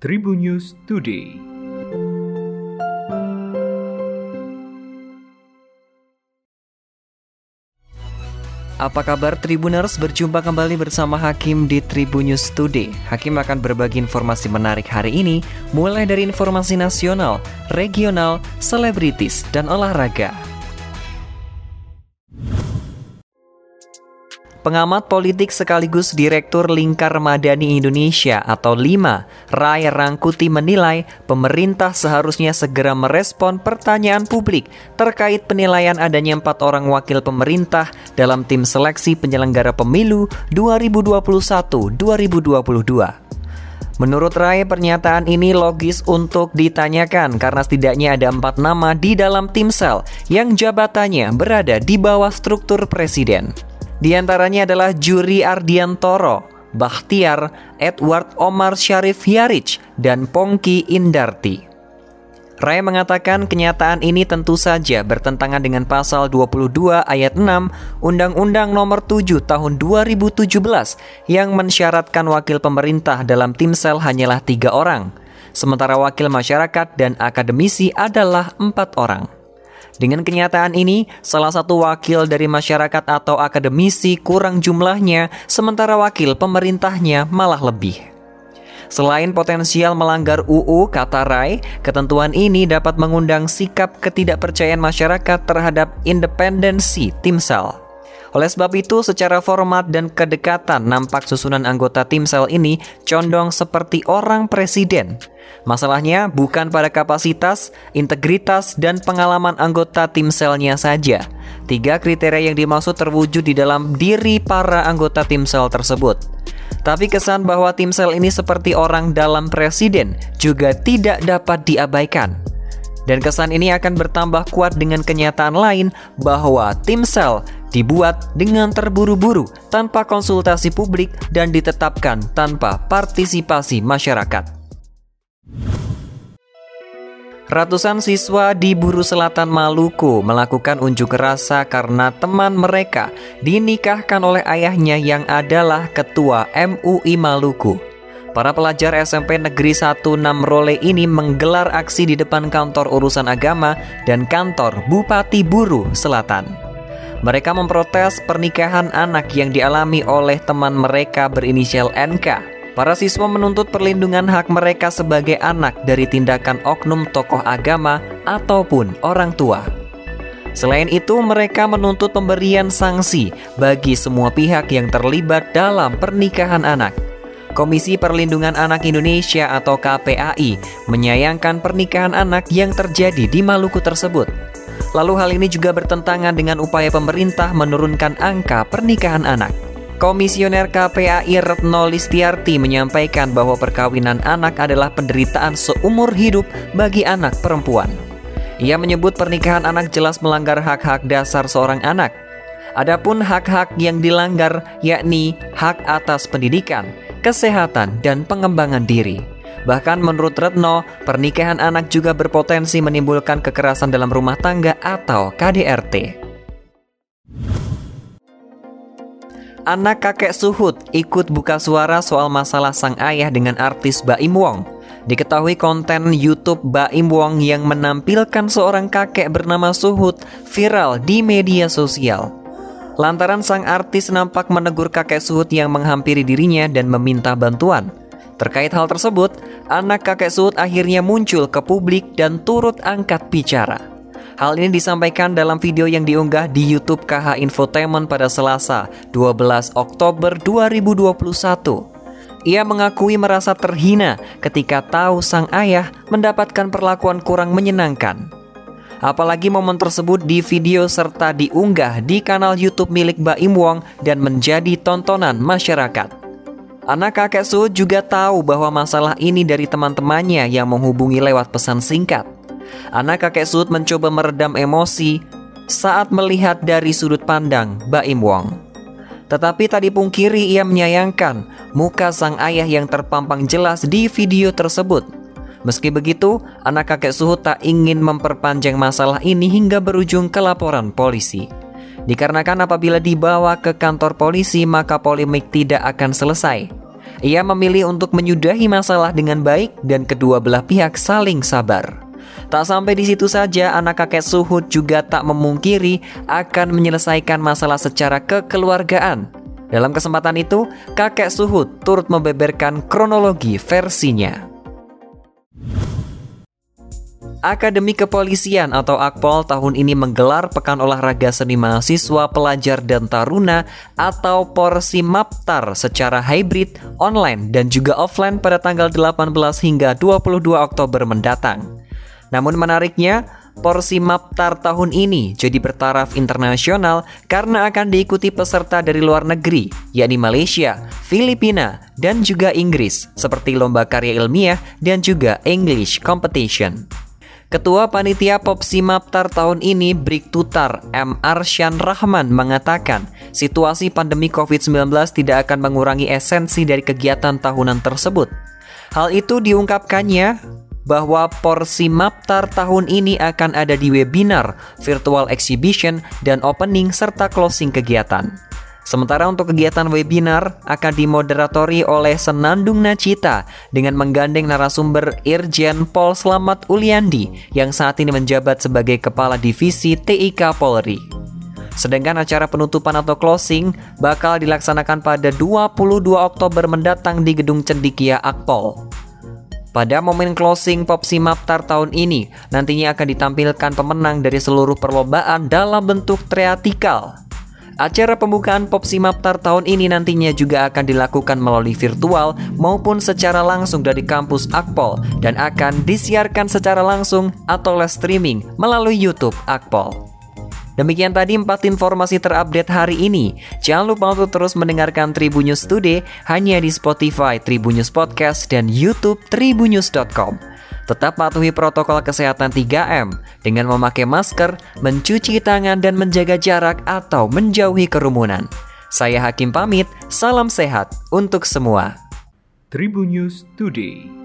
Tribun News Today. Apa kabar Tribuners? Berjumpa kembali bersama Hakim di Tribun News Today. Hakim akan berbagi informasi menarik hari ini, mulai dari informasi nasional, regional, selebritis, dan olahraga. Pengamat politik sekaligus Direktur Lingkar Madani Indonesia atau LIMA, Rai Rangkuti menilai pemerintah seharusnya segera merespon pertanyaan publik terkait penilaian adanya empat orang wakil pemerintah dalam tim seleksi penyelenggara pemilu 2021-2022. Menurut Rai, pernyataan ini logis untuk ditanyakan karena setidaknya ada empat nama di dalam tim sel yang jabatannya berada di bawah struktur presiden. Di antaranya adalah Juri Ardiantoro, Bakhtiar, Edward Omar Syarif Yarich, dan Pongki Indarti. Ray mengatakan kenyataan ini tentu saja bertentangan dengan pasal 22 ayat 6 Undang-Undang Nomor 7 Tahun 2017 yang mensyaratkan wakil pemerintah dalam tim sel hanyalah tiga orang, sementara wakil masyarakat dan akademisi adalah empat orang. Dengan kenyataan ini, salah satu wakil dari masyarakat atau akademisi kurang jumlahnya, sementara wakil pemerintahnya malah lebih. Selain potensial melanggar UU, kata Rai, ketentuan ini dapat mengundang sikap ketidakpercayaan masyarakat terhadap independensi tim sel. Oleh sebab itu, secara format dan kedekatan nampak susunan anggota tim sel ini condong seperti orang presiden. Masalahnya bukan pada kapasitas, integritas, dan pengalaman anggota tim selnya saja. Tiga kriteria yang dimaksud terwujud di dalam diri para anggota tim sel tersebut. Tapi kesan bahwa tim sel ini seperti orang dalam presiden juga tidak dapat diabaikan. Dan kesan ini akan bertambah kuat dengan kenyataan lain bahwa tim sel dibuat dengan terburu-buru tanpa konsultasi publik dan ditetapkan tanpa partisipasi masyarakat. Ratusan siswa di Buru Selatan Maluku melakukan unjuk rasa karena teman mereka dinikahkan oleh ayahnya yang adalah ketua MUI Maluku. Para pelajar SMP Negeri 16 Role ini menggelar aksi di depan kantor urusan agama dan kantor Bupati Buru Selatan. Mereka memprotes pernikahan anak yang dialami oleh teman mereka berinisial NK Para siswa menuntut perlindungan hak mereka sebagai anak dari tindakan oknum tokoh agama ataupun orang tua. Selain itu, mereka menuntut pemberian sanksi bagi semua pihak yang terlibat dalam pernikahan anak. Komisi Perlindungan Anak Indonesia atau KPAI menyayangkan pernikahan anak yang terjadi di Maluku tersebut. Lalu hal ini juga bertentangan dengan upaya pemerintah menurunkan angka pernikahan anak. Komisioner KPAI Retno Listiarti menyampaikan bahwa perkawinan anak adalah penderitaan seumur hidup bagi anak perempuan. Ia menyebut pernikahan anak jelas melanggar hak-hak dasar seorang anak. Adapun hak-hak yang dilanggar yakni hak atas pendidikan, kesehatan, dan pengembangan diri. Bahkan menurut Retno, pernikahan anak juga berpotensi menimbulkan kekerasan dalam rumah tangga atau KDRT. Anak kakek Suhut ikut buka suara soal masalah sang ayah dengan artis Baim Wong. Diketahui konten YouTube Baim Wong yang menampilkan seorang kakek bernama Suhut viral di media sosial. Lantaran sang artis nampak menegur kakek Suhut yang menghampiri dirinya dan meminta bantuan. Terkait hal tersebut, anak kakek Suhut akhirnya muncul ke publik dan turut angkat bicara. Hal ini disampaikan dalam video yang diunggah di YouTube KH Infotainment pada Selasa, 12 Oktober 2021. Ia mengakui merasa terhina ketika tahu sang ayah mendapatkan perlakuan kurang menyenangkan. Apalagi momen tersebut di video serta diunggah di kanal YouTube milik Baim Wong dan menjadi tontonan masyarakat. Anak kakek Su juga tahu bahwa masalah ini dari teman-temannya yang menghubungi lewat pesan singkat. Anak kakek Sud mencoba meredam emosi saat melihat dari sudut pandang Baim Wong. Tetapi tadi pungkiri ia menyayangkan muka sang ayah yang terpampang jelas di video tersebut. Meski begitu, anak kakek Suhut tak ingin memperpanjang masalah ini hingga berujung ke laporan polisi. Dikarenakan apabila dibawa ke kantor polisi maka polemik tidak akan selesai. Ia memilih untuk menyudahi masalah dengan baik dan kedua belah pihak saling sabar. Tak sampai di situ saja, anak kakek Suhud juga tak memungkiri akan menyelesaikan masalah secara kekeluargaan. Dalam kesempatan itu, kakek Suhud turut membeberkan kronologi versinya. Akademi Kepolisian atau Akpol tahun ini menggelar Pekan Olahraga Seni Mahasiswa Pelajar dan Taruna atau Porsi Maptar secara hybrid, online, dan juga offline pada tanggal 18 hingga 22 Oktober mendatang. Namun menariknya, porsi Maptar tahun ini jadi bertaraf internasional karena akan diikuti peserta dari luar negeri, yakni Malaysia, Filipina, dan juga Inggris, seperti lomba karya ilmiah dan juga English Competition. Ketua Panitia Popsi Maptar tahun ini, Brik Tutar M. Arsyan Rahman mengatakan, situasi pandemi COVID-19 tidak akan mengurangi esensi dari kegiatan tahunan tersebut. Hal itu diungkapkannya bahwa porsi Maptar tahun ini akan ada di webinar, virtual exhibition, dan opening serta closing kegiatan. Sementara untuk kegiatan webinar akan dimoderatori oleh Senandung Nacita dengan menggandeng narasumber Irjen Pol Slamet Uliandi yang saat ini menjabat sebagai Kepala Divisi TIK Polri. Sedangkan acara penutupan atau closing bakal dilaksanakan pada 22 Oktober mendatang di Gedung Cendikia Akpol. Pada momen closing Popsi Maptar tahun ini, nantinya akan ditampilkan pemenang dari seluruh perlombaan dalam bentuk triatikal. Acara pembukaan Popsi Maptar tahun ini nantinya juga akan dilakukan melalui virtual maupun secara langsung dari kampus Akpol dan akan disiarkan secara langsung atau live streaming melalui YouTube Akpol. Demikian tadi empat informasi terupdate hari ini. Jangan lupa untuk terus mendengarkan Tribunnews Today hanya di Spotify Tribunnews Podcast dan YouTube tribunnews.com. Tetap patuhi protokol kesehatan 3M dengan memakai masker, mencuci tangan dan menjaga jarak atau menjauhi kerumunan. Saya Hakim pamit, salam sehat untuk semua. Tribun News Today.